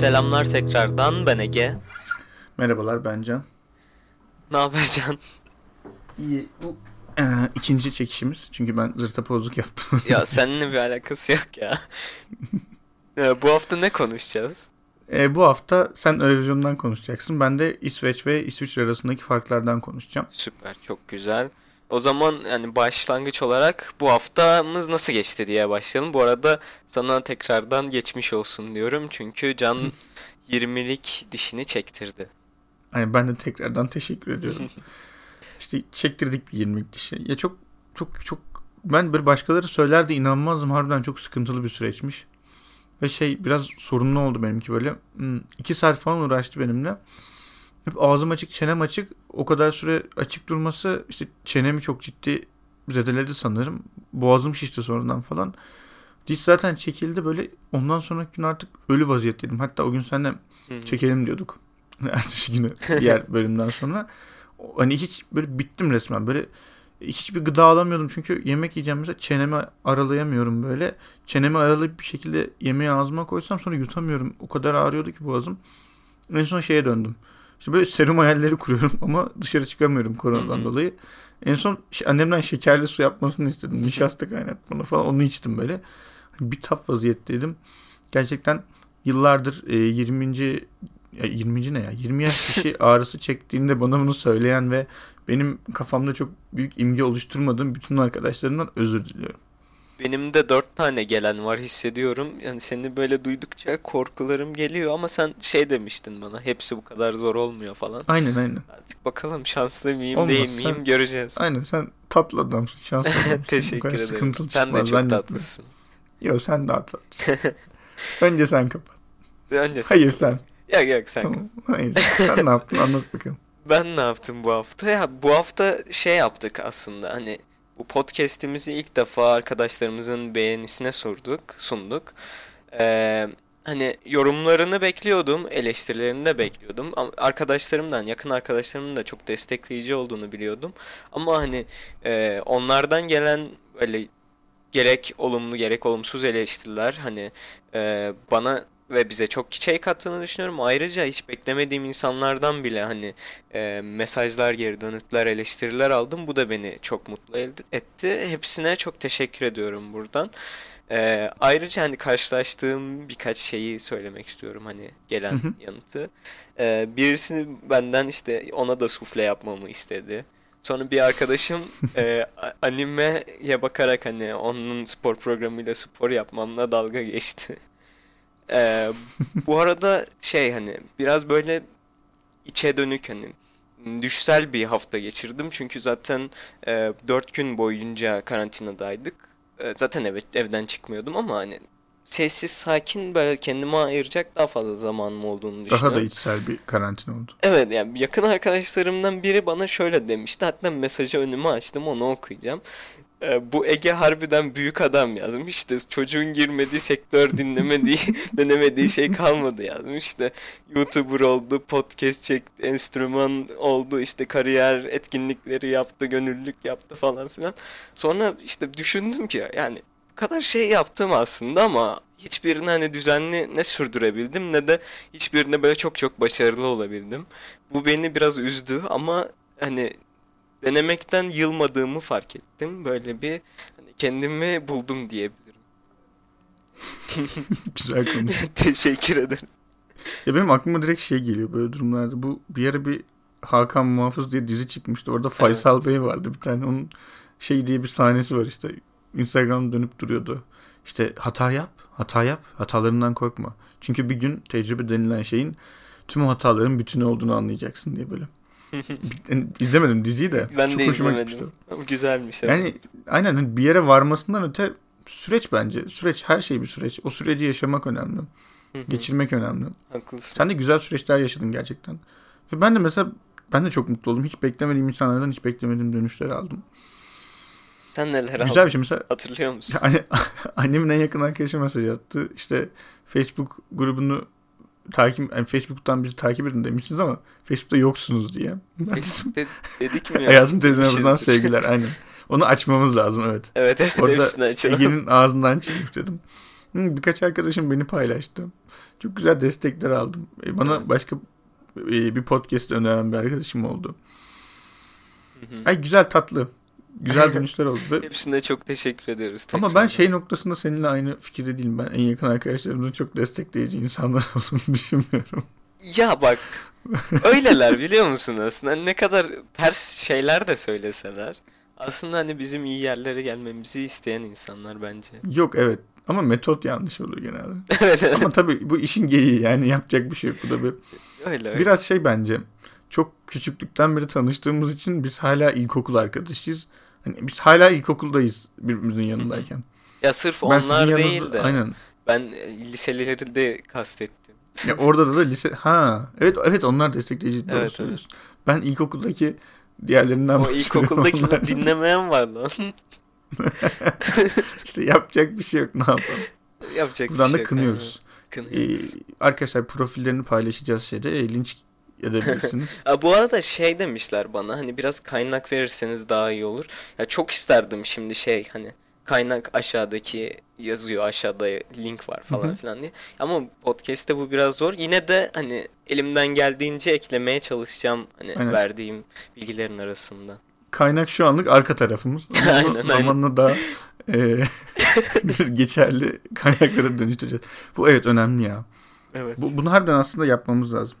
Selamlar tekrardan ben Ege. Merhabalar ben Can. Ne haber Can? İyi. Bu ee, ikinci çekişimiz. Çünkü ben zırtapozluk yaptım. ya seninle bir alakası yok ya. Ee, bu hafta ne konuşacağız? Ee, bu hafta sen Eurovision'dan konuşacaksın. Ben de İsveç ve İsviçre arasındaki farklardan konuşacağım. Süper, çok güzel. O zaman yani başlangıç olarak bu haftamız nasıl geçti diye başlayalım. Bu arada sana tekrardan geçmiş olsun diyorum. Çünkü Can 20'lik dişini çektirdi. Yani ben de tekrardan teşekkür ediyorum. işte çektirdik bir 20'lik dişi. Ya çok çok çok ben bir başkaları söylerdi inanmazdım. Harbiden çok sıkıntılı bir süreçmiş. Ve şey biraz sorunlu oldu benimki böyle. Hmm, iki saat falan uğraştı benimle. Hep ağzım açık, çenem açık. O kadar süre açık durması işte çenemi çok ciddi zedeledi sanırım. Boğazım şişti sonradan falan. Diş zaten çekildi böyle. Ondan sonraki gün artık ölü vaziyetteydim. Hatta o gün seninle çekelim diyorduk. Ertesi günü diğer bölümden sonra. Hani hiç böyle bittim resmen. Böyle hiçbir gıda alamıyordum çünkü yemek yiyeceğim mesela çenemi aralayamıyorum böyle. Çenemi aralayıp bir şekilde yemeği ağzıma koysam sonra yutamıyorum. O kadar ağrıyordu ki boğazım. En son şeye döndüm. İşte böyle serum hayalleri kuruyorum ama dışarı çıkamıyorum koronadan dolayı. En son annemden şekerli su yapmasını istedim. Nişasta kaynatmanı falan onu içtim böyle. Bir tap vaziyetteydim. Gerçekten yıllardır e, 20. Ya 20. ne ya? 20 yaş kişi ağrısı çektiğinde bana bunu söyleyen ve benim kafamda çok büyük imge oluşturmadığım bütün arkadaşlarımdan özür diliyorum. Benim de dört tane gelen var hissediyorum. Yani seni böyle duydukça korkularım geliyor ama sen şey demiştin bana. Hepsi bu kadar zor olmuyor falan. Aynen aynen. Artık bakalım şanslı mıyım Olmaz, değil miyim sen, göreceğiz. Aynen sen tatlı adamsın. Şanslı adamsın. Teşekkür ederim. Sen de çok tatlısın. Yok sen daha tatlısın. Önce sen kapat. Önce sen Hayır kapat. sen. Yok yok sen. Tamam. Hayır sen ne yaptın anlat bakalım. Ben ne yaptım bu hafta? Ya bu hafta şey yaptık aslında. Hani bu podcast'imizi ilk defa arkadaşlarımızın beğenisine sorduk, sunduk. Ee, hani yorumlarını bekliyordum, eleştirilerini de bekliyordum. Arkadaşlarımdan, yakın arkadaşlarımın da çok destekleyici olduğunu biliyordum. Ama hani e, onlardan gelen böyle gerek olumlu gerek olumsuz eleştiriler hani e, bana ve bize çok şey kattığını düşünüyorum. Ayrıca hiç beklemediğim insanlardan bile hani e, mesajlar, geri dönütler, eleştiriler aldım. Bu da beni çok mutlu etti. Hepsine çok teşekkür ediyorum buradan. E, ayrıca hani karşılaştığım birkaç şeyi söylemek istiyorum hani gelen hı hı. yanıtı. E, birisini benden işte ona da sufle yapmamı istedi. Sonra bir arkadaşım e, animeye bakarak hani onun spor programıyla spor yapmamla dalga geçti. Ee, bu arada şey hani biraz böyle içe dönük hani düşsel bir hafta geçirdim. Çünkü zaten e, 4 gün boyunca karantinadaydık. E, zaten evet evden çıkmıyordum ama hani sessiz sakin böyle kendime ayıracak daha fazla zamanım olduğunu düşünüyorum. Daha da içsel bir karantina oldu. Evet yani yakın arkadaşlarımdan biri bana şöyle demişti. Hatta mesajı önüme açtım onu okuyacağım. Ee, bu Ege harbiden büyük adam yazmış. İşte çocuğun girmediği sektör dinlemediği, denemediği şey kalmadı yazmış. İşte YouTuber oldu, podcast çekti, enstrüman oldu, işte kariyer etkinlikleri yaptı, gönüllülük yaptı falan filan. Sonra işte düşündüm ki yani bu kadar şey yaptım aslında ama hiçbirini hani düzenli ne sürdürebildim ne de hiçbirine böyle çok çok başarılı olabildim. Bu beni biraz üzdü ama hani denemekten yılmadığımı fark ettim. Böyle bir hani kendimi buldum diyebilirim. Güzel konu. Teşekkür ederim. Ya benim aklıma direkt şey geliyor böyle durumlarda. Bu bir ara bir Hakan Muhafız diye dizi çıkmıştı. Orada Faysal evet. Bey vardı bir tane. Onun şey diye bir sahnesi var işte. Instagram dönüp duruyordu. İşte hata yap, hata yap, hatalarından korkma. Çünkü bir gün tecrübe denilen şeyin tüm hataların bütünü olduğunu anlayacaksın diye böyle. İzlemedim diziyi de. Ben Çok de izlemedim. Güzelmiş. Evet. Yani aynen hani bir yere varmasından öte süreç bence. Süreç her şey bir süreç. O süreci yaşamak önemli. Geçirmek önemli. Haklısın. Sen de güzel süreçler yaşadın gerçekten. Ve ben de mesela ben de çok mutlu oldum. Hiç beklemediğim insanlardan hiç beklemediğim dönüşler aldım. Sen neler aldın? Güzel bir şey mesela. Hatırlıyor musun? Yani, annemin en yakın arkadaşı mesaj attı. İşte Facebook grubunu takip yani Facebook'tan bizi takip edin demişsiniz ama Facebook'ta yoksunuz diye. Facebook'ta dedik mi? Hayatın teyzeme buradan sevgiler aynen. Onu açmamız lazım evet. Evet evet Orada Ege'nin ağzından çıkmış dedim. Birkaç arkadaşım beni paylaştı. Çok güzel destekler aldım. E, Bana Evet. başka e, bir podcast öneren bir arkadaşım oldu. Hı hı. Ay güzel tatlı. Güzel dönüşler oldu. Hepsine çok teşekkür ediyoruz. Ama ben şey noktasında seninle aynı fikirde değilim. Ben en yakın arkadaşlarımızın çok destekleyici insanlar olduğunu düşünmüyorum. Ya bak öyleler biliyor musun aslında ne kadar ters şeyler de söyleseler aslında hani bizim iyi yerlere gelmemizi isteyen insanlar bence. Yok evet. Ama metot yanlış oluyor genelde. evet evet Ama tabii bu işin geyiği yani yapacak bir şey yok. Bu da bir öyle öyle. Biraz şey bence çok küçüklükten beri tanıştığımız için biz hala ilkokul arkadaşıyız. Hani biz hala ilkokuldayız birbirimizin yanındayken. Ya sırf Ben onlar yanınızda- değil de Aynen. ben e, liseleri de kastettim. Ya orada da lise ha evet evet onlar destekleyici doğru Evet, söylüyorsun. Ben ilkokuldaki diğerlerinden O bahsediyorum. ilkokuldakileri Onlar- dinlemeyen var lan. İşte yapacak bir şey yok ne yapalım. Yapacak Buradan bir da şey yok. kınıyoruz. aynen. Ee, arkadaşlar profillerini paylaşacağız şeyde e, linç edebilirsiniz. Aa, bu arada şey demişler bana hani biraz kaynak verirseniz daha iyi olur. Ya çok isterdim şimdi şey hani kaynak aşağıdaki yazıyor aşağıda link var falan filan diye. Ama podcast'te bu biraz zor. Yine de hani elimden geldiğince eklemeye çalışacağım hani Aynen. verdiğim bilgilerin arasında. Kaynak şu anlık arka tarafımız. Aynen, bunu aynen. zamanla daha e, geçerli kaynaklara dönüştüreceğiz. Bu evet önemli ya. Evet. Bu, bunu harbiden aslında yapmamız lazım.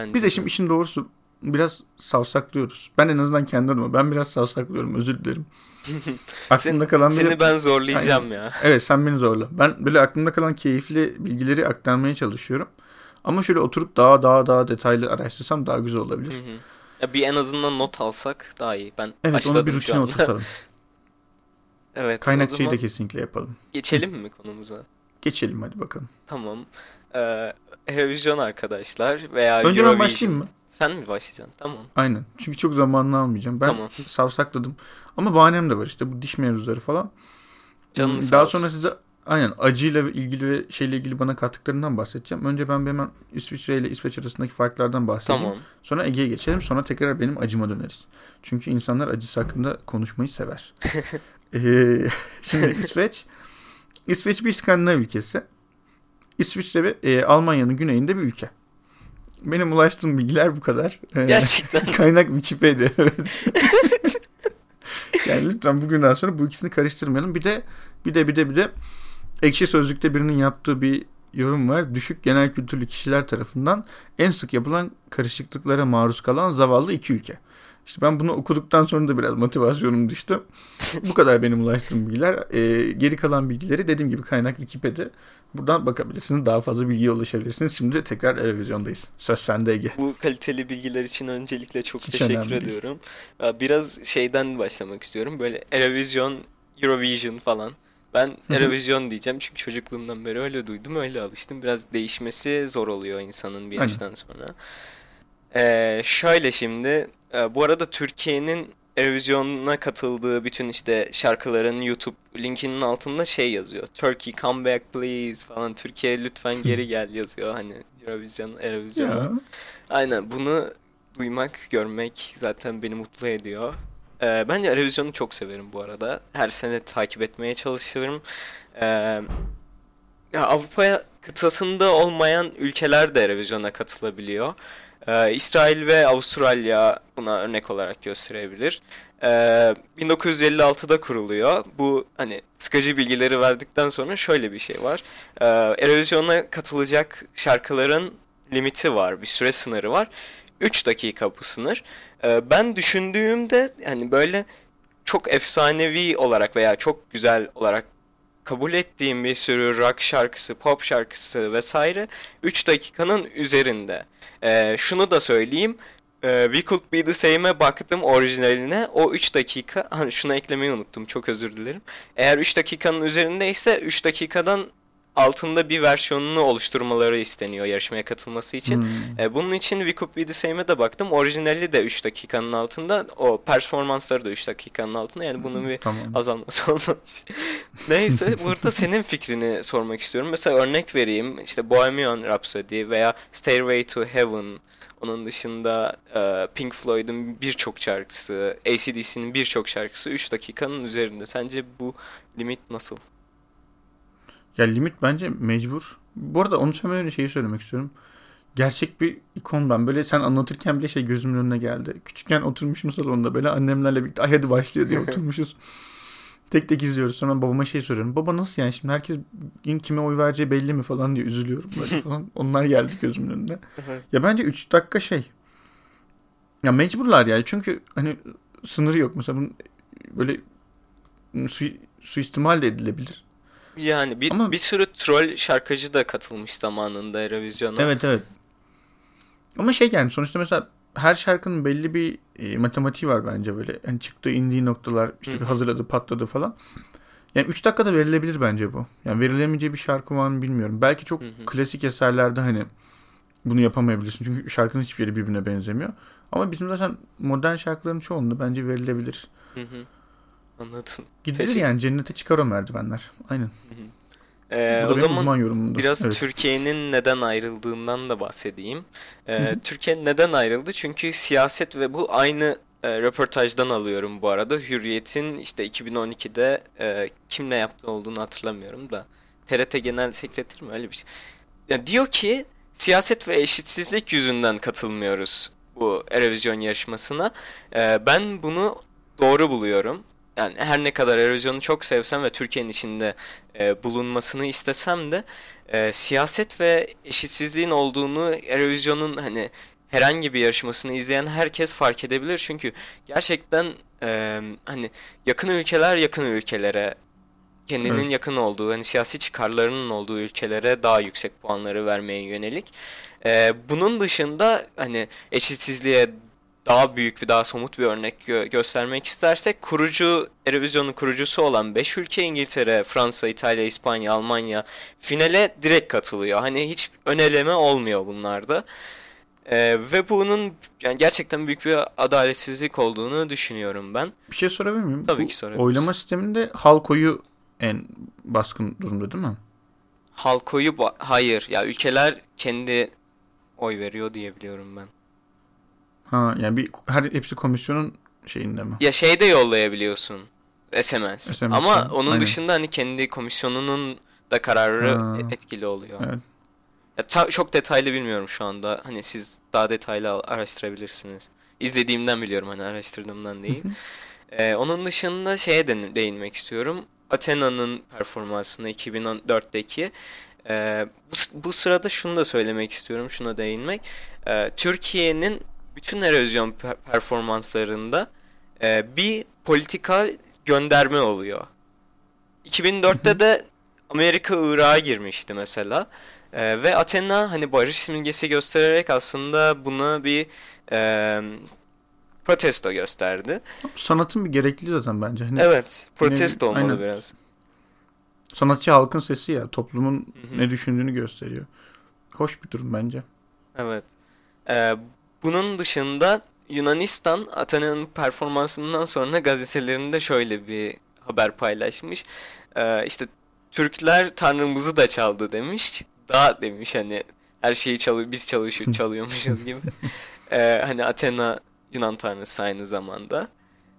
Bence Biz de şimdi işin doğrusu biraz savsaklıyoruz. Ben en azından kendi adıma. Ben biraz savsaklıyorum özür dilerim. Aklımda kalan. Seni ben zorlayacağım ya. Evet sen beni zorla. Ben böyle aklımda kalan keyifli bilgileri aktarmaya çalışıyorum. Ama şöyle oturup daha daha daha detaylı araştırsam daha güzel olabilir. hı. Ya bir en azından not alsak daha iyi. Ben Evet başladım onu bir rutine oturtalım. Evet. o Kaynakçayı zaman da kesinlikle yapalım. geçelim mi konumuza? Geçelim hadi bakalım. Tamam. Ee, Eurovision arkadaşlar veya Önce ben Eurovision. başlayayım mı? Sen mi başlayacaksın? Tamam. Aynen. Çünkü çok zamanını almayacağım. Ben Tamam. savsakladım. Ama bahanem de var işte bu diş mevzuları falan. Canın Daha olsun. sonra size aynen acıyla ilgili ve şeyle ilgili bana kattıklarından bahsedeceğim. Önce ben hemen İsviçre ile İsveç arasındaki farklardan bahsedeyim. Tamam. Sonra Ege'ye geçelim. Sonra tekrar benim acıma döneriz. Çünkü insanlar acısı hakkında konuşmayı sever. Ee, şimdi İsveç. İsveç bir İskandinav ülkesi. İsviçre ve e, Almanya'nın güneyinde bir ülke. Benim ulaştığım bilgiler bu kadar. Ee, Gerçekten. Kaynak Wikipedia evet. yani lütfen bugünden sonra bu ikisini karıştırmayalım. Bir de bir de bir de bir de Ekşi Sözlük'te birinin yaptığı bir yorum var. Düşük genel kültürlü kişiler tarafından en sık yapılan karışıklıklara maruz kalan zavallı iki ülke. İşte ben bunu okuduktan sonra da biraz motivasyonum düştü. Bu kadar benim ulaştığım bilgiler. Ee, geri kalan bilgileri dediğim gibi kaynak Wikipedia. Buradan bakabilirsiniz. Daha fazla bilgiye ulaşabilirsiniz. Şimdi tekrar televizyondayız. Söz sende Ege. Bu kaliteli bilgiler için öncelikle çok Hiç teşekkür önemli değil. ediyorum. Ee, Biraz şeyden başlamak istiyorum. Böyle Eurovision, Eurovision falan. Ben. Eurovision diyeceğim çünkü çocukluğumdan beri öyle duydum, öyle alıştım. Biraz değişmesi zor oluyor insanın bir Aynen. yaştan sonra. Ee, şöyle şimdi, e, bu arada Türkiye'nin Eurovision'a katıldığı bütün işte şarkıların YouTube linkinin altında şey yazıyor. Turkey come back please falan. Türkiye lütfen geri gel yazıyor hani Eurovision, Eurovision'a. Ya. Aynen bunu duymak, görmek zaten beni mutlu ediyor. Ee, ben de Eurovision'u çok severim bu arada. Her sene takip etmeye çalışırım. Ee, Avrupa kıtasında olmayan ülkeler de Eurovision'a katılabiliyor. Ee, İsrail ve Avustralya buna örnek olarak gösterebilir. Ee, 1956'da kuruluyor. Bu hani sıkıcı bilgileri verdikten sonra şöyle bir şey var. Ee, Eurovision'a katılacak şarkıların limiti var, bir süre sınırı var. 3 dakika bu sınır. Ee, ben düşündüğümde hani böyle çok efsanevi olarak veya çok güzel olarak kabul ettiğim bir sürü rock şarkısı, pop şarkısı vesaire 3 dakikanın üzerinde. Ee, şunu da söyleyeyim. Ee, We Could Be The Same'e baktım orijinaline. O 3 dakika, hani şunu eklemeyi unuttum çok özür dilerim. Eğer 3 dakikanın üzerindeyse 3 dakikadan altında bir versiyonunu oluşturmaları isteniyor yarışmaya katılması için. Hmm. E, bunun için The Same'e de baktım. Orijinali de 3 dakikanın altında. O performansları da 3 dakikanın altında. Yani bunun bir Tamam. azalması olmamış. Neyse burada senin fikrini sormak istiyorum. Mesela örnek vereyim. İşte Bohemian Rhapsody veya Stairway to Heaven. Onun dışında e, Pink Floyd'un birçok şarkısı, AC/DC'nin birçok şarkısı 3 dakikanın üzerinde. Sence bu limit nasıl? Ya limit bence mecbur. Bu arada onu söylemeden önce şeyi söylemek istiyorum. Gerçek bir ikon ben. Böyle sen anlatırken bile şey gözümün önüne geldi. Küçükken oturmuşum salonda böyle annemlerle birlikte ay hadi başlıyor diye oturmuşuz. tek tek izliyoruz. Sonra babama şey soruyorum. Baba nasıl yani şimdi herkes kime oy vereceği belli mi falan diye üzülüyorum böyle falan. Onlar geldi gözümün önüne. ya bence 3 dakika şey. Ya mecburlar yani. Çünkü hani sınırı yok. Mesela bunun böyle su, suistimal de edilebilir. Yani bir, Ama... bir sürü troll şarkıcı da katılmış zamanında Eurovision'a. Evet evet. Ama şey yani sonuçta mesela her şarkının belli bir e, matematiği var bence böyle. Yani çıktığı indiği noktalar işte Hı-hı. hazırladı patladı falan. Yani 3 dakikada verilebilir bence bu. Yani verilemeyeceği bir şarkı var mı bilmiyorum. Belki çok Hı-hı. klasik eserlerde hani bunu yapamayabilirsin. Çünkü şarkının hiçbir yeri birbirine benzemiyor. Ama bizim zaten modern şarkıların çoğunda bence verilebilir. Hı hı. Anladım. Gidilir Teşekkür... yani cennete çıkar o merdivenler. Aynen. Hı hı. Ee, o zaman biraz evet. Türkiye'nin neden ayrıldığından da bahsedeyim. Ee, Türkiye neden ayrıldı? Çünkü siyaset ve bu aynı e, röportajdan alıyorum bu arada. Hürriyet'in işte 2012'de e, kimle yaptığı olduğunu hatırlamıyorum da. TRT Genel Sekreteri mi öyle bir şey. Yani diyor ki siyaset ve eşitsizlik yüzünden katılmıyoruz bu Eurovision yarışmasına. E, ben bunu doğru buluyorum yani her ne kadar erozyonu çok sevsem ve Türkiye'nin içinde e, bulunmasını istesem de e, siyaset ve eşitsizliğin olduğunu erozyonun hani herhangi bir yarışmasını izleyen herkes fark edebilir. Çünkü gerçekten e, hani yakın ülkeler yakın ülkelere kendinin evet. yakın olduğu hani siyasi çıkarlarının olduğu ülkelere daha yüksek puanları vermeye yönelik. E, bunun dışında hani eşitsizliğe daha büyük bir daha somut bir örnek gö- göstermek istersek kurucu Eurovision'un kurucusu olan 5 ülke İngiltere, Fransa, İtalya, İspanya, Almanya finale direkt katılıyor. Hani hiç öneleme olmuyor bunlarda. Ee, ve bunun yani gerçekten büyük bir adaletsizlik olduğunu düşünüyorum ben. Bir şey sorabilir miyim? Tabii Bu ki sorabiliriz. Oylama sisteminde halk oyu en baskın durumda değil mi? Halk oyu hayır ya ülkeler kendi oy veriyor diye biliyorum ben. Ha yani bir her hepsi komisyonun şeyinde mi? Ya şey de yollayabiliyorsun. SMS. SMS Ama ha, onun aynen. dışında hani kendi komisyonunun da kararı ha. etkili oluyor. Evet. Ya ta- çok detaylı bilmiyorum şu anda. Hani siz daha detaylı araştırabilirsiniz. İzlediğimden biliyorum hani araştırdığımdan değil. ee, onun dışında şeye de değinmek istiyorum. Athena'nın performansına 2014'teki. Ee, bu, bu sırada şunu da söylemek istiyorum. Şuna değinmek. Ee, Türkiye'nin bütün erozyon performanslarında e, bir politika gönderme oluyor. 2004'te de Amerika Irak'a girmişti mesela. E, ve Athena hani barış simgesi göstererek aslında buna bir e, protesto gösterdi. Sanatın bir gerekliliği zaten bence. Hani evet, protesto ne, olmalı aynen. biraz. Sanatçı halkın sesi ya, toplumun Hı-hı. ne düşündüğünü gösteriyor. Hoş bir durum bence. Evet. Ee, bunun dışında Yunanistan Athena'nın performansından sonra gazetelerinde şöyle bir haber paylaşmış. Ee, işte Türkler tanrımızı da çaldı demiş. Da demiş hani her şeyi çalıyor biz çalışıyor çalıyormuşuz gibi. Ee, hani Athena Yunan tanrısı aynı zamanda.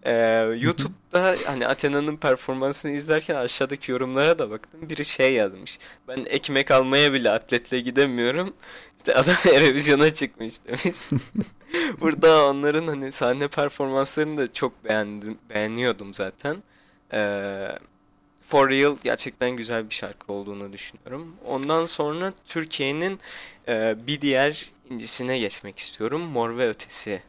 Ee, YouTube'da hani Athena'nın performansını izlerken aşağıdaki yorumlara da baktım. Biri şey yazmış. Ben ekmek almaya bile atletle gidemiyorum. İşte adam Eurovision'a çıkmış demiş. Burada onların hani sahne performanslarını da çok beğendim, beğeniyordum zaten. Ee, For Real gerçekten güzel bir şarkı olduğunu düşünüyorum. Ondan sonra Türkiye'nin e, bir diğer incisine geçmek istiyorum. Mor ve Ötesi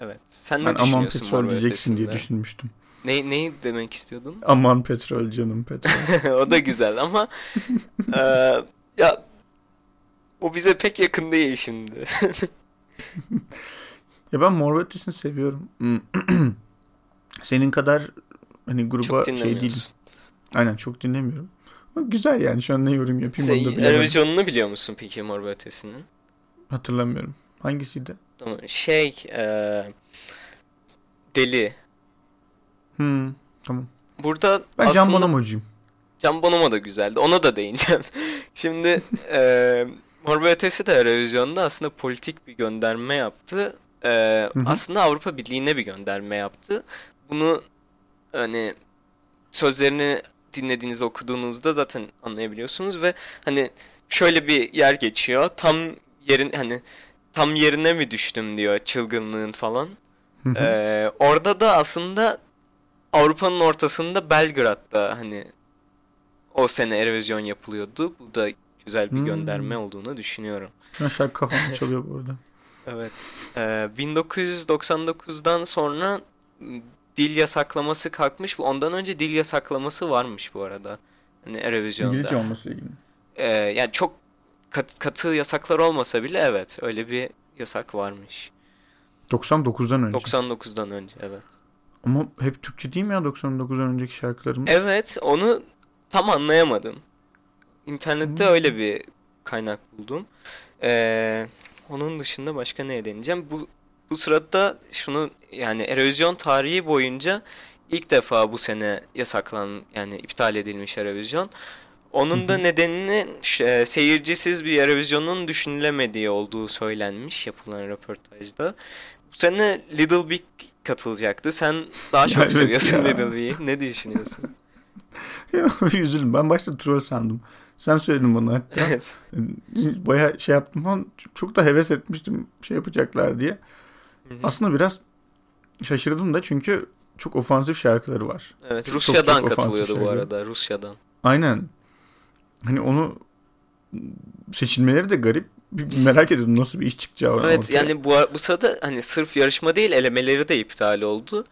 Evet. Sen ne ben düşünüyorsun aman petrol diyeceksin diye düşünmüştüm. Ne, neyi demek istiyordun? Aman petrol canım petrol. o da güzel ama e, ya o bize pek yakın değil şimdi. ya ben Mor Ötesi'ni seviyorum. Senin kadar hani gruba şey değil. Aynen çok dinlemiyorum. Ama güzel yani şu an ne yorum yapayım Sen, onu da Eurovision'unu biliyor musun peki Mor Ötesi'nin? Hatırlamıyorum. Hangisiydi? Tamam. Şey e, deli. Hmm, tamam. Burada ben aslında... Can Bonomo'cuyum. Can Bonomo da güzeldi. Ona da değineceğim. Şimdi e, Mor ve Ötesi de Eurovision'da aslında politik bir gönderme yaptı. E, aslında Avrupa Birliği'ne bir gönderme yaptı. Bunu hani sözlerini dinlediğiniz okuduğunuzda zaten anlayabiliyorsunuz ve hani şöyle bir yer geçiyor. Tam yerin hani tam yerine mi düştüm diyor çılgınlığın falan. Ee, orada da aslında Avrupa'nın ortasında Belgrad'da hani o sene Eurovision yapılıyordu. Bu da güzel bir Hmm. gönderme olduğunu düşünüyorum. Şarkı kafamda çalıyor bu arada. Evet. Ee, 1999'dan sonra dil yasaklaması kalkmış. Ondan önce dil yasaklaması varmış bu arada. Hani Eurovision'da. İngilizce olması ilgili. Ee, yani çok kat- katı yasaklar olmasa bile evet öyle bir yasak varmış. 99'dan önce. 99'dan önce evet. Ama hep Türkçe değil mi ya 99'dan önceki şarkılarımız? Evet onu tam anlayamadım. İnternette Hmm. öyle bir kaynak buldum. Ee, onun dışında başka ne deneyeceğim? Bu bu sırada şunu yani Eurovision tarihi boyunca ilk defa bu sene yasaklan yani iptal edilmiş Eurovision. Onun da nedenini ş- seyircisiz bir Eurovision'un düşünülemediği olduğu söylenmiş yapılan röportajda. Bu sene Little Big katılacaktı. Sen daha çok Evet seviyorsun ya. Little Big'i. Ne düşünüyorsun? Üzüldüm. Ben başta troll sandım. Sen söyledin bana hatta. Evet. Baya şey yaptım falan. Çok da heves etmiştim şey yapacaklar diye. Hı hı. Aslında biraz şaşırdım da çünkü çok ofansif şarkıları var. Evet, çok- Rusya'dan çok ofansif katılıyordu bu arada, Rusya'dan. Aynen. Hani onu seçilmeleri de garip. Bir merak ediyordum nasıl bir iş çıkacağı. Evet, ortaya. yani bu bu sırada hani sırf yarışma değil, elemeleri de iptal oldu.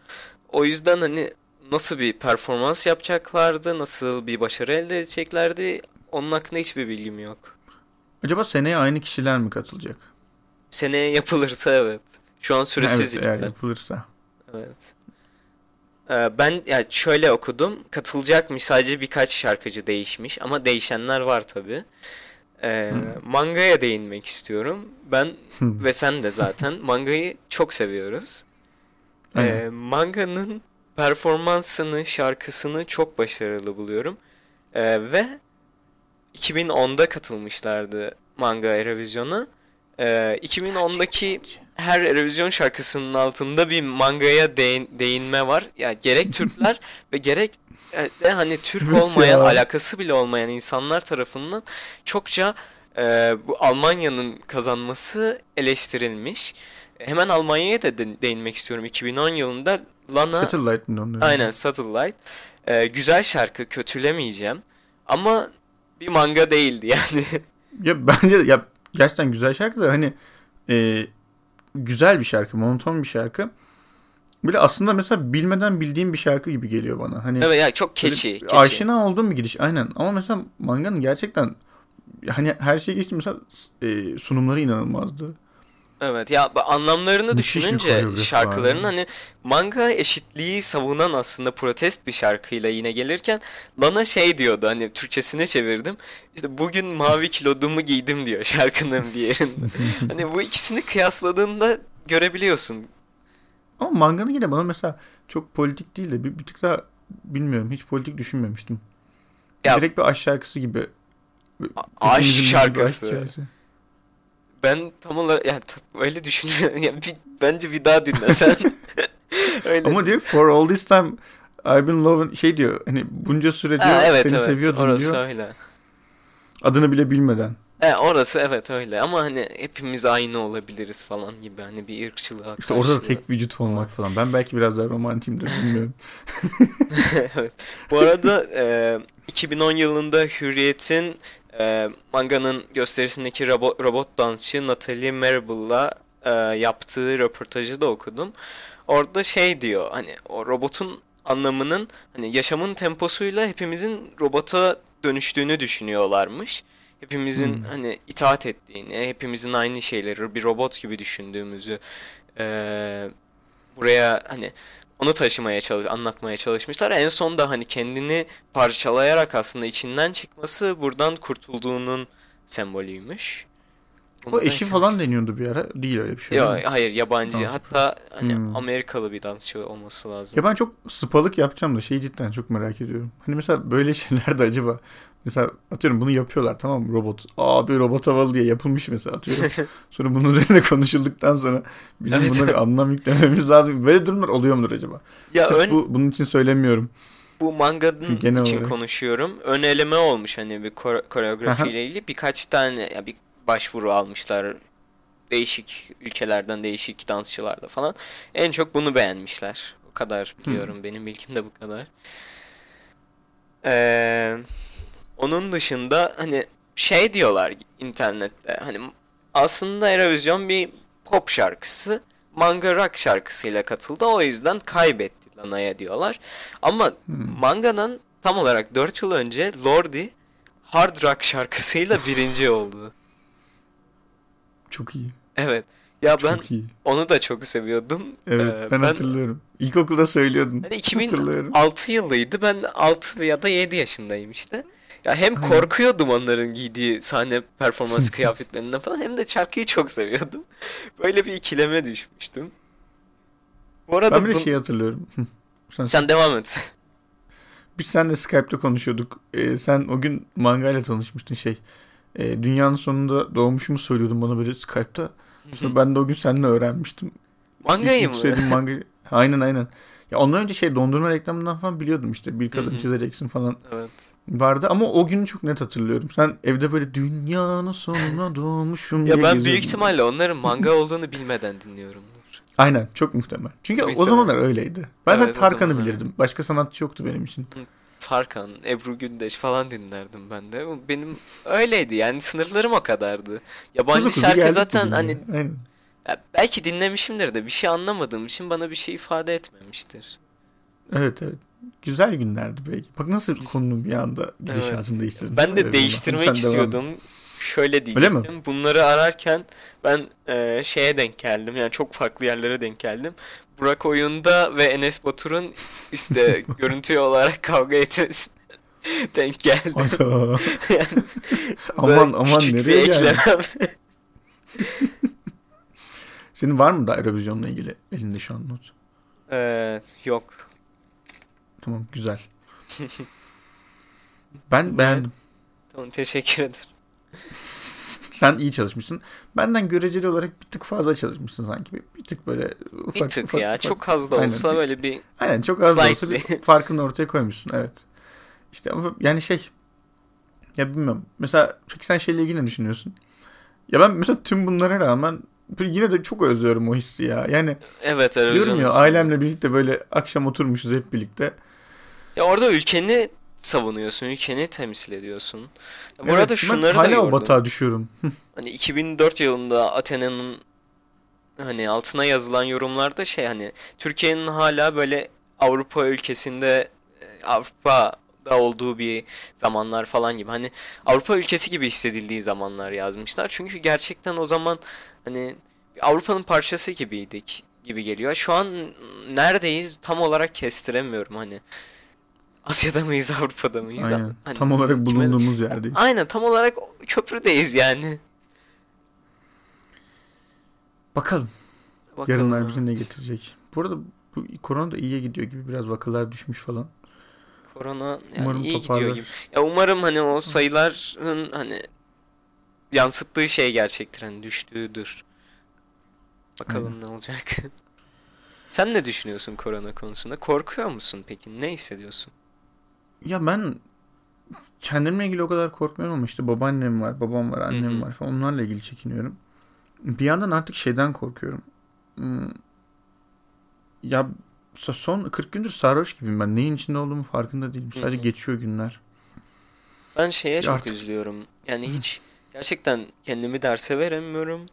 O yüzden hani nasıl bir performans yapacaklardı, nasıl bir başarı elde edeceklerdi, onun hakkında hiçbir bilgim yok. Acaba seneye aynı kişiler mi katılacak? Seneye yapılırsa evet. Şu an süresiz evet, iptal. yapılırsa. Evet. Ee, ben yani şöyle okudum. Katılacakmış sadece birkaç şarkıcı değişmiş ama değişenler var tabii. Ee, Hmm. mangaya değinmek istiyorum. Ben ve sen de zaten mangayı çok seviyoruz. Aynen. Ee, manganın performansını, şarkısını çok başarılı buluyorum. Ee, ve 2010'da katılmışlardı Manga Eurovision'a. Ee, 2010'daki her Eurovision şarkısının altında bir mangaya değin, değinme var. Yani gerek Türkler ve gerek de hani Türk Evet olmayan, ya. alakası bile olmayan insanlar tarafından çokça e, bu Almanya'nın kazanması eleştirilmiş. Hemen Almanya'ya da de- değinmek istiyorum. 2010 yılında Lana Satellite mi onların? Aynen Satellite. Ee, güzel şarkı kötülemeyeceğim. Ama bir manga değildi yani. Ya bence ya gerçekten güzel şarkı da hani e, güzel bir şarkı, monoton bir şarkı. Böyle aslında mesela bilmeden bildiğim bir şarkı gibi geliyor bana. Hani evet yani çok keçi. keçi. aşina olduğum bir gidiş aynen. Ama mesela manganın gerçekten hani her şey geçti mesela e, sunumları inanılmazdı. Evet ya anlamlarını Müthiş düşününce şarkıların var. hani manga eşitliği savunan aslında protest bir şarkıyla yine gelirken Lana şey diyordu hani Türkçesine çevirdim. İşte bugün mavi kilodumu giydim diyor şarkının bir yerinde. hani bu ikisini kıyasladığında görebiliyorsun. Ama manganın yine bana mesela çok politik değil de bir, bir tık daha bilmiyorum hiç politik düşünmemiştim. Ya- Direkt bir aşk şarkısı gibi. Aşk Hepimizin bildiği bir şarkısı. Ben tam olarak yani öyle düşünüyorum. Yani bir, bence bir daha dinlesen. öyle. Ama diyor for all this time I've been loving şey diyor hani bunca süre diyor Ha, evet seni evet seviyordum orası diyor. öyle. Adını bile bilmeden. E, orası evet öyle ama hani hepimiz aynı olabiliriz falan gibi hani bir ırkçılığa İşte orada da tek vücut olmak falan. Ben belki biraz daha romantiyimdir bilmiyorum. evet. Bu arada e, 2010 yılında Hürriyet'in e, manganın gösterisindeki robot, robot dansçı Natalie Marable'la e, yaptığı röportajı da okudum. Orada şey diyor hani o robotun anlamının hani yaşamın temposuyla hepimizin robota dönüştüğünü düşünüyorlarmış. Hepimizin Hmm. hani itaat ettiğini, hepimizin aynı şeyleri bir robot gibi düşündüğümüzü e, buraya hani onu taşımaya çalış anlatmaya çalışmışlar. En son da hani kendini parçalayarak aslında içinden çıkması buradan kurtulduğunun sembolüymüş. O Bundan eşi falan deniyordu bir ara. Değil öyle bir şey. Yok hayır yabancı. Dans Hatta hani Hmm. Amerikalı bir dansçı olması lazım. Ya ben çok sıpalık yapacağım da şeyi cidden çok merak ediyorum. Hani mesela böyle şeyler de acaba mesela atıyorum bunu yapıyorlar tamam mı robot. Abi robot havalı diye yapılmış mesela atıyorum. sonra bunun üzerine konuşulduktan sonra bizim Evet. buna bir anlam yüklememiz lazım. Böyle durumlar oluyor mudur acaba? ya Sırf ön bu, bunun için söylemiyorum. bu manganın Genel için olarak. konuşuyorum. Ön eleme olmuş hani bir kore- koreografiyle ilgili birkaç tane ya bir başvuru almışlar. Değişik ülkelerden değişik dansçılarda falan. En çok bunu beğenmişler. O kadar biliyorum. Benim bilgim de bu kadar. Ee, onun dışında hani şey diyorlar internette hani aslında Eurovision bir pop şarkısı manga rock şarkısıyla katıldı o yüzden kaybetti Lana'ya diyorlar. Ama manganın tam olarak 4 yıl önce Lordi hard rock şarkısıyla birinci oldu. Çok iyi. Evet. Ya ben Çok iyi. onu da çok seviyordum. Evet Ee, ben, hatırlıyorum. İlkokulda söylüyordun. Hani Hatırlıyorum. 2006 yılıydı. Ben 6 ya da 7 yaşındayım işte. Ya hem Aynen. korkuyordum onların giydiği sahne performans kıyafetlerinden falan hem de şarkıyı çok seviyordum. Böyle bir ikileme düşmüştüm. Bu arada Ben bir de bu- şey hatırlıyorum. Sen, sen devam et. Biz seninle Skype'te konuşuyorduk. Ee, sen o gün manga ile tanışmıştın şey. Ee, dünyanın sonunda doğmuşumu söylüyordun bana böyle Skype'ta. Sonra ben de o gün seninle öğrenmiştim. Mangayı mı? mangayı. Aynen aynen. Ya ondan önce şey dondurma reklamından falan biliyordum işte. Bir kadın çizeceksin falan Evet. vardı. Ama o günü çok net hatırlıyorum. Sen evde böyle dünyanın sonuna doğmuşum Ya diye ben büyük ihtimalle onların manga olduğunu bilmeden dinliyorumdur. Aynen çok muhtemel. Çünkü o Muhtemel. zamanlar öyleydi. Ben Evet, o Tarkan'ı bilirdim. Başka sanatçı yoktu benim için. Tarkan, Ebru Gündeş falan dinlerdim ben de. Benim öyleydi yani sınırlarım o kadardı. Yabancı Kuzu kuzu şarkı zaten hani ya. Aynen. Ya belki dinlemişimdir de bir şey anlamadığım için bana bir şey ifade etmemiştir. Evet evet. Güzel günlerdi belki. Bak nasıl konunun bir anda gidişatını değiştirdin. Ben de Evet, değiştirmek sen devam istiyordum. Şöyle Öyle diyecektim. Bunları ararken ben e, şeye denk geldim. Yani çok farklı yerlere denk geldim. Burak Oyun'da ve Enes Batur'un işte görüntü olarak kavga etmesi denk geldim. Yani Aman, aman, nereye bir eklemem. Senin var mı da Eurovision'la ilgili elinde şu an not? Ee, yok. Tamam güzel. Ben beğendim. Tamam teşekkür ederim. Sen iyi çalışmışsın. Benden göreceli olarak bir tık fazla çalışmışsın sanki. Bir, bir tık böyle ufak Bir tık ufak, ya. ufak. Çok az da Aynen. olsa böyle bir Aynen çok az da olsa Slightly. bir farkını ortaya koymuşsun evet. İşte ama yani şey ya bilmiyorum. Mesela peki sen şeyle ilgili ne düşünüyorsun? Ya ben mesela tüm bunlara rağmen yine de çok özlüyorum o hissi ya. Yani evet diyorum ya ailemle birlikte böyle akşam oturmuşuz hep birlikte. Ya orada ülkeni savunuyorsun, ülkeni temsil ediyorsun. Ya bu Evet, arada şunları da hala gördüm. o batağa düşüyorum. Hani 2004 yılında Athena'nın hani altına yazılan yorumlarda şey hani Türkiye'nin hala böyle Avrupa ülkesinde e, Avrupa'da olduğu bir zamanlar falan gibi hani Avrupa ülkesi gibi hissedildiği zamanlar yazmışlar. Çünkü gerçekten o zaman hani Avrupa'nın parçası gibiydik gibi geliyor. Şu an neredeyiz tam olarak kestiremiyorum hani. Asya'da mıyız, Avrupa'da mıyız? Aynen. Hani Tam olarak kime- bulunduğumuz yerdeyiz. Aynen tam olarak köprüdeyiz yani. Bakalım Bakalım, yarınlar bize ne evet. getirecek. Bu arada bu korona da iyiye gidiyor gibi biraz vakalar düşmüş falan. Korona yani Umarım iyi toparlar. gidiyor gibi. Ya umarım hani o sayıların hani yansıttığı şey gerçektir hani düştüğüdür. Bakalım ne olacak. Sen ne düşünüyorsun korona konusunda? Korkuyor musun peki? Ne hissediyorsun? Ya ben kendimle ilgili o kadar korkmuyorum ama işte babaannem var, babam var, annem Hı hı. var falan onlarla ilgili çekiniyorum. Bir yandan artık şeyden korkuyorum. Hmm, Ya son 40 gündür sarhoş gibiyim ben. Neyin içinde olduğumu farkında değilim. Hı Sadece hı. geçiyor günler. Ben şeye çok artık- üzülüyorum. Yani hiç gerçekten kendimi derse veremiyorum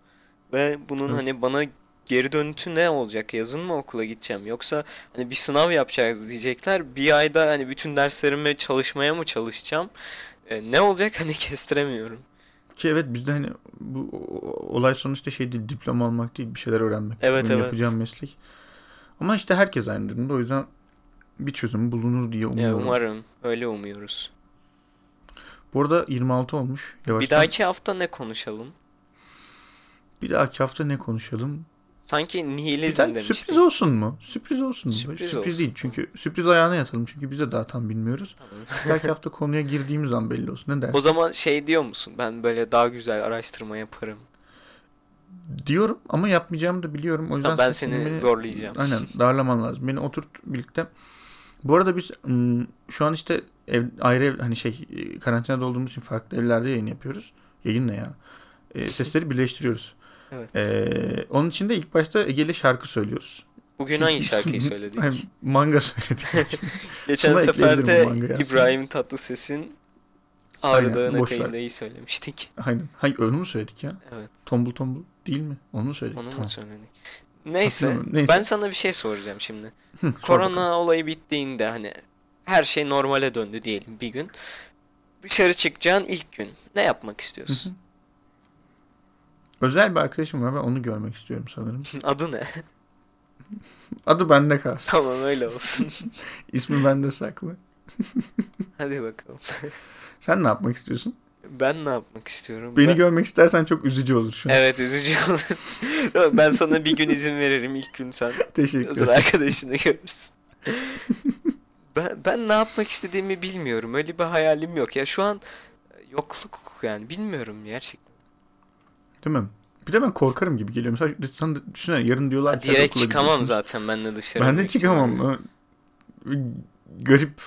ve bunun Evet. hani bana geri dönütü ne olacak? Yazın mı okula gideceğim? Yoksa hani bir sınav yapacağız diyecekler. Bir ayda hani bütün derslerime çalışmaya mı çalışacağım? E, ne olacak hani kestiremiyorum. Ki evet bizde hani bu olay sonuçta şey değil, diploma almak değil, bir şeyler öğrenmek. Evet, Benim evet. yapacağım meslek. Ama işte herkes aynı durumda. O yüzden bir çözüm bulunur diye Ya umuyorum. umarım öyle umuyoruz. Bu arada 26 olmuş. Bir Yavaştan. dahaki hafta ne konuşalım? Bir dahaki hafta ne konuşalım? Sanki Bir nihilizm demiştik. sürpriz olsun mu? Sürpriz olsun mu? Sürpriz Sürpriz, olsun. değil çünkü sürpriz ayağına yatalım çünkü biz de daha tam bilmiyoruz. Tamam. Bir dahaki hafta konuya girdiğimiz an belli olsun. Ne dersin? O zaman şey diyor musun? Ben böyle daha güzel araştırma yaparım. Diyorum ama yapmayacağımı da biliyorum. O yüzden ben sen seni beni- zorlayacağım. Aynen darlaman lazım. Beni oturt birlikte. Bu arada biz ım, şu an işte ev, ayrı ev hani şey karantinada olduğumuz için farklı evlerde yayın yapıyoruz. Yayın ne ya? E, sesleri birleştiriyoruz. Evet. E, onun için de ilk başta Ege'li şarkı söylüyoruz. Bugün hangi şarkıyı söyledik? Hani manga söyledik. Geçen sefer de. İbrahim Tatlıses'in Ağrı Dağı'nın boş ver. eteğindeyi söylemiştik. Aynen. Hayır onu mu söyledik ya? Evet. Tombul tombul değil mi? Onu mu söyledik? Onu mu Tamam. söyledik? Neyse. Neyse. Ben sana bir şey soracağım şimdi. Hı, Korona olayı bittiğinde hani her şey normale döndü diyelim bir gün. Dışarı çıkacağın ilk gün ne yapmak Hı hı. istiyorsun? Özel bir arkadaşım var ben onu görmek istiyorum sanırım. Adı ne? Adı bende kalsın. tamam öyle olsun. İsmi bende saklı. Hadi bakalım. Sen ne yapmak istiyorsun? Ben ne yapmak istiyorum? Beni ben... görmek istersen çok üzücü olur şu an. Evet üzücü olur. Ben sana bir gün izin veririm. İlk gün sen Teşekkür ederim. arkadaşını görürsün. ben, ben ne yapmak istediğimi bilmiyorum. Öyle bir hayalim yok. Ya şu an yokluk yani bilmiyorum gerçekten. Değil mi? Bir de ben korkarım gibi geliyor. Mesela da düşünsene yarın diyorlar ki sen Direkt çıkamam gidiyorsun. zaten ben de dışarı. Ben de çıkamam. Garip.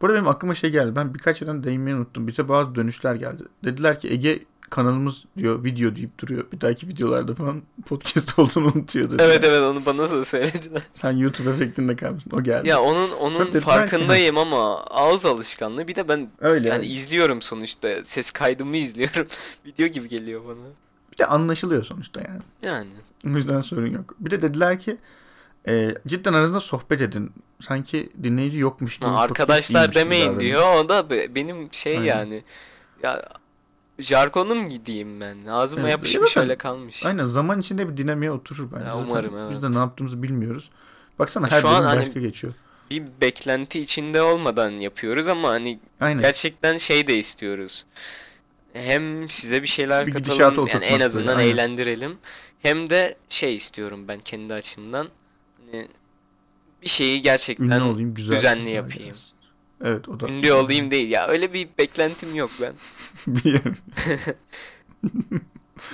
Bu arada benim aklıma şey geldi. Ben birkaç yerden değinmeyi unuttum. Bize bazı dönüşler geldi. Dediler ki Ege kanalımız diyor video deyip duruyor. Bir dahaki videolarda falan podcast olduğunu unutuyor dediler. Evet evet onu bana da söylediler. Sen YouTube efektinde kalmışsın. O geldi. Ya onun Tabii onun dediler ki- farkındayım ama ağız alışkanlığı. Bir de ben Öyle. yani izliyorum sonuçta. Ses kaydımı izliyorum. Video gibi geliyor bana. Bir de anlaşılıyor sonuçta yani. Yani. O yüzden sorun yok. Bir de dediler ki e, cidden aranızda sohbet edin. Sanki dinleyici yokmuş gibi. Ha, arkadaşlar demeyin diyor. O da be- benim şey Aynen. yani. Ya jargonum gideyim ben. Ağzıma Evet, yapışmış zaten- öyle kalmış. Aynen zaman içinde bir dinamiğe oturur bence. Ya Zaten umarım, Biz evet. de ne yaptığımızı bilmiyoruz. Baksana her şu bölüm hani- başka geçiyor. Bir beklenti içinde olmadan yapıyoruz ama hani Aynen. gerçekten şey de istiyoruz. Hem size bir şeyler Bir katalım yani en böyle, azından aynen. eğlendirelim. Hem de şey istiyorum ben kendi açımdan. Hani bir şeyi gerçekten Ünlü olayım güzel. düzenli güzel yapayım. gelsin. Evet o da. ünlü olayım değil ya öyle bir beklentim yok ben.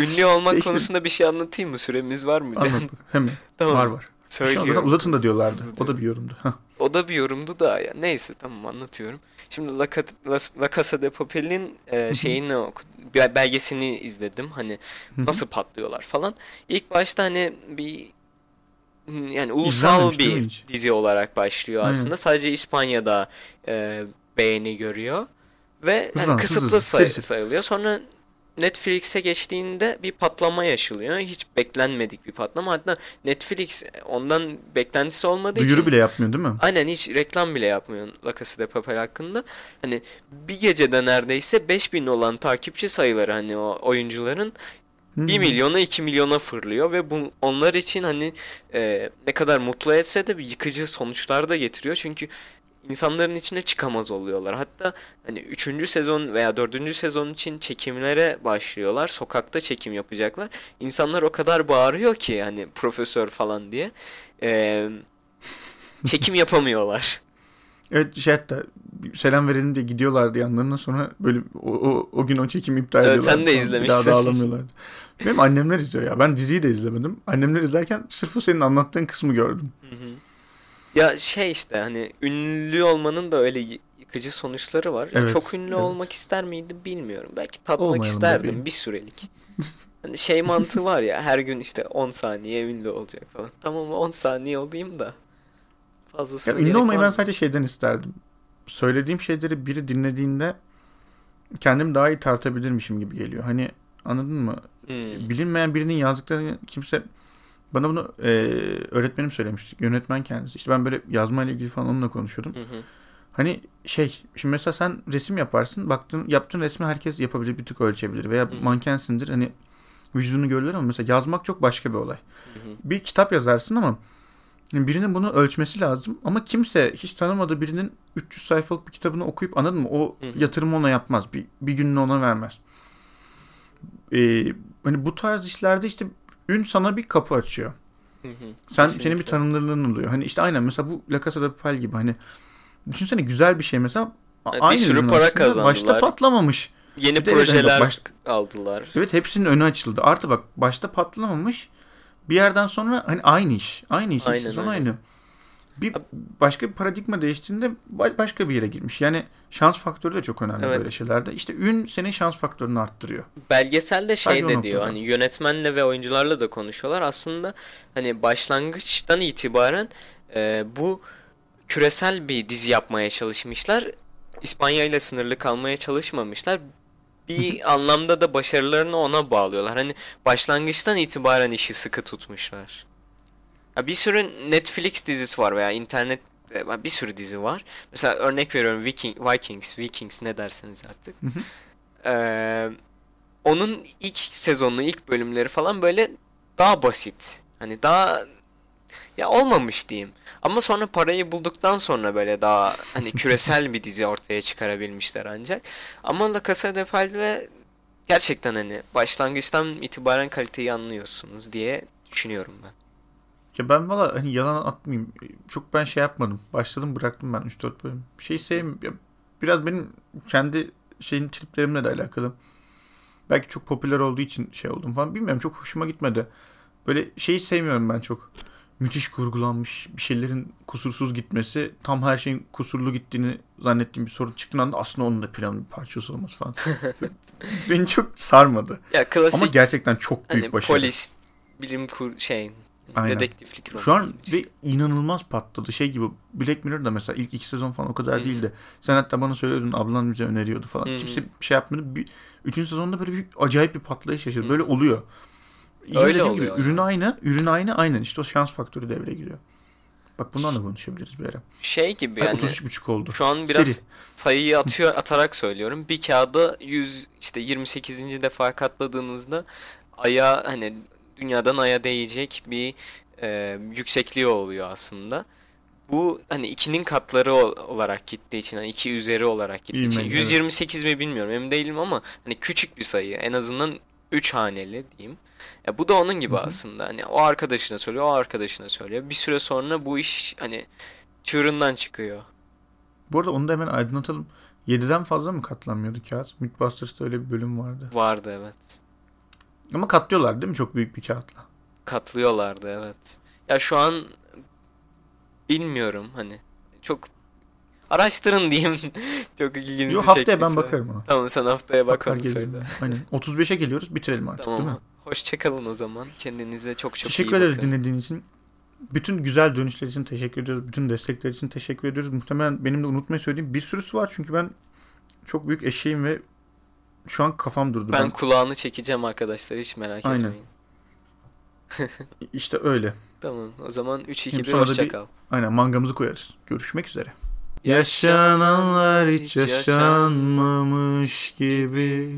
Ünlü olmak İşte- konusunda bir şey anlatayım mı? Süremiz var mı? Anlat. Hemen. tamam. Var var. Söylüyorum. uzatın da diyorlardı. O da bir yorumdu. O da bir yorumdu da ya. Neyse tamam anlatıyorum. Şimdi La, La, La Casa de Papel'in e, şeyini oku- bir belgesini izledim. Hani nasıl patlıyorlar falan. İlk başta hani bir yani ulusal mi bir hiç? dizi olarak başlıyor Aynen. aslında. Sadece İspanya'da e, beğeni görüyor ve hani hızlı, kısıtlı hızlı. say- sayılıyor. Sonra Netflix'e geçtiğinde bir patlama yaşanıyor. Hiç beklenmedik bir patlama. Hatta Netflix ondan beklentisi olmadığı Duyuru için bile yapmıyor değil mi? Aynen hiç reklam bile yapmıyor La Casa de Papel hakkında. Hani bir gecede neredeyse 5000 olan takipçi sayıları hani o oyuncuların 1 Hmm. milyona 2 milyona fırlıyor ve bu onlar için hani e, ne kadar mutlu etse de bir yıkıcı sonuçlar da getiriyor. Çünkü insanların içine çıkamaz oluyorlar. Hatta hani 3. sezon veya 4. sezon için çekimlere başlıyorlar. Sokakta çekim yapacaklar. İnsanlar o kadar bağırıyor ki hani profesör falan diye. E, çekim yapamıyorlar. Evet şey hatta selam verelim diye gidiyorlardı yanlarına sonra böyle o, o, o gün o çekimi iptal Evet, ediyorlar. sen de izlemişsin. Bir daha da ağlamıyorlardı. Benim annemler izliyor ya. Ben diziyi de izlemedim. Annemler izlerken sırf senin anlattığın kısmı gördüm. Hı hı. Ya şey işte hani ünlü olmanın da öyle yıkıcı sonuçları var. Ya Evet, çok ünlü evet. olmak ister miydim bilmiyorum. Belki tatmak Olmayalım isterdim bir. bir sürelik. Hani şey mantığı var ya her gün işte 10 saniye ünlü olacak falan. Tamam 10 saniye olayım da Ya fazlasına ünlü olmayı var ben sadece şeyden isterdim. Söylediğim şeyleri biri dinlediğinde kendim daha iyi tartabilirmişim gibi geliyor. Hani anladın mı? Hmm. Bilinmeyen birinin yazdıklarını kimse bana bunu e, öğretmenim söylemişti. Yönetmen kendisi. İşte ben böyle yazma ile ilgili falan onunla konuşuyordum. Hı hı. Hani şey şimdi mesela sen resim yaparsın. Baktın yaptığın resmi herkes yapabilir bir tık ölçebilir veya Hı. mankensindir. Hani vücudunu görürler ama mesela yazmak çok başka bir olay. Hı hı. Bir kitap yazarsın ama birinin bunu ölçmesi lazım ama kimse hiç tanımadığı birinin 300 sayfalık bir kitabını okuyup anladın mı? O Hı hı. yatırımı ona yapmaz. Bir, bir gününü ona vermez. Ee, hani bu tarz işlerde işte ün sana bir kapı açıyor. Hı hı. Sen senin bir Kesinlikle. tanınırlığın oluyor. Hani işte aynen mesela bu La Casa de Papel gibi hani düşünsene güzel bir şey mesela a- Evet, bir aynı sürü para kazandılar. Başta patlamamış. Yeni Bir de evet, hani projeler bak baş- aldılar. Evet hepsinin önü açıldı. Artı bak başta patlamamış. Bir yerden sonra hani aynı iş. Aynı iş. Aynen, sezon aynen. aynı. Bir başka bir paradigma değiştiğinde başka bir yere girmiş. Yani şans faktörü de çok önemli evet. böyle şeylerde. İşte ün senin şans faktörünü arttırıyor. Belgeselde şey Sadece de diyor hani yönetmenle ve oyuncularla da konuşuyorlar. Aslında hani başlangıçtan itibaren e, bu küresel bir dizi yapmaya çalışmışlar. İspanya ile sınırlı kalmaya çalışmamışlar. Bir anlamda da başarılarını ona bağlıyorlar. Hani başlangıçtan itibaren işi sıkı tutmuşlar. Ya bir sürü Netflix dizisi var veya internet bir sürü dizi var. Mesela örnek veriyorum Viking, Vikings, Vikings ne derseniz artık. Ee, onun ilk sezonu, ilk bölümleri falan böyle daha basit. Hani daha ya olmamış diyeyim. Ama sonra parayı bulduktan sonra böyle daha hani küresel bir dizi ortaya çıkarabilmişler ancak. Ama La Casa de Papel gerçekten hani başlangıçtan itibaren kaliteyi anlıyorsunuz diye düşünüyorum ben. Ya ben valla hani yalan atmayayım. Çok ben şey yapmadım. Başladım bıraktım ben 3-4 bölüm. Şey sevmiyorum. Biraz benim kendi şeyin triplerimle de alakalı. Belki çok popüler olduğu için şey oldum falan. Bilmiyorum çok hoşuma gitmedi. Böyle şeyi sevmiyorum ben çok. Müthiş kurgulanmış bir şeylerin kusursuz gitmesi. Tam her şeyin kusurlu gittiğini zannettiğim bir sorun çıktığında anda aslında onun da planın bir parçası olması falan. Beni çok sarmadı. Ya klasik, Ama gerçekten çok büyük hani başarı. Polis, bilim kur şeyin Aynen. Dedektiflik romanı. Şu an ve inanılmaz patladı. Şey gibi Black Mirror da mesela ilk iki sezon falan o kadar hmm. değildi. Sen hatta bana söylüyordun ablan bize öneriyordu falan. Hmm. Kimse bir şey yapmadı. Bir, üçüncü sezonda böyle bir acayip bir patlayış yaşadı. Hmm. Böyle oluyor. Yine Öyle oluyor. Gibi, ürün aynı. Ürün aynı. Aynen işte o şans faktörü devreye giriyor. Bak bundan da konuşabiliriz bir ara. Şey gibi yani. 33.5 oldu. Şu an biraz Seri. sayıyı atıyor atarak söylüyorum. Bir kağıda 100 işte 28. defa katladığınızda aya hani dünyadan aya değecek bir e, yüksekliği oluyor aslında. Bu hani ikinin katları olarak gittiği için hani iki üzeri olarak gittiği için 128 evet. mi bilmiyorum emin değilim ama hani küçük bir sayı en azından 3 haneli diyeyim. Ya bu da onun gibi Hı-hı. aslında. Hani o arkadaşına söylüyor, o arkadaşına söylüyor. Bir süre sonra bu iş hani çığırından çıkıyor. Bu arada onu da hemen aydınlatalım. 7'den fazla mı katlanmıyordu kağıt? Mythbusters'ta öyle bir bölüm vardı. Vardı evet. Ama katlıyorlar değil mi çok büyük bir kağıtla? Katlıyorlardı evet. Ya şu an bilmiyorum hani çok araştırın diyeyim. çok ilginizi Yok haftaya ben bakarım ona. Tamam sen haftaya bak onu söyle. Aynen. 35'e geliyoruz bitirelim artık tamam. değil mi? Hoşçakalın o zaman. Kendinize çok çok teşekkür iyi bakın. Teşekkür ederiz dinlediğiniz için. Bütün güzel dönüşler için teşekkür ediyoruz. Bütün destekler için teşekkür ediyoruz. Muhtemelen benim de unutmayı söylediğim bir sürüsü var. Çünkü ben çok büyük eşeğim ve şu an kafam durdu. Ben, ben... kulağını çekeceğim arkadaşlar hiç merak Aynen. etmeyin. İşte öyle. Tamam o zaman 3-2-1 hoşçakal. Aynen mangamızı koyarız. Görüşmek üzere. Yaşananlar hiç yaşanmamış gibi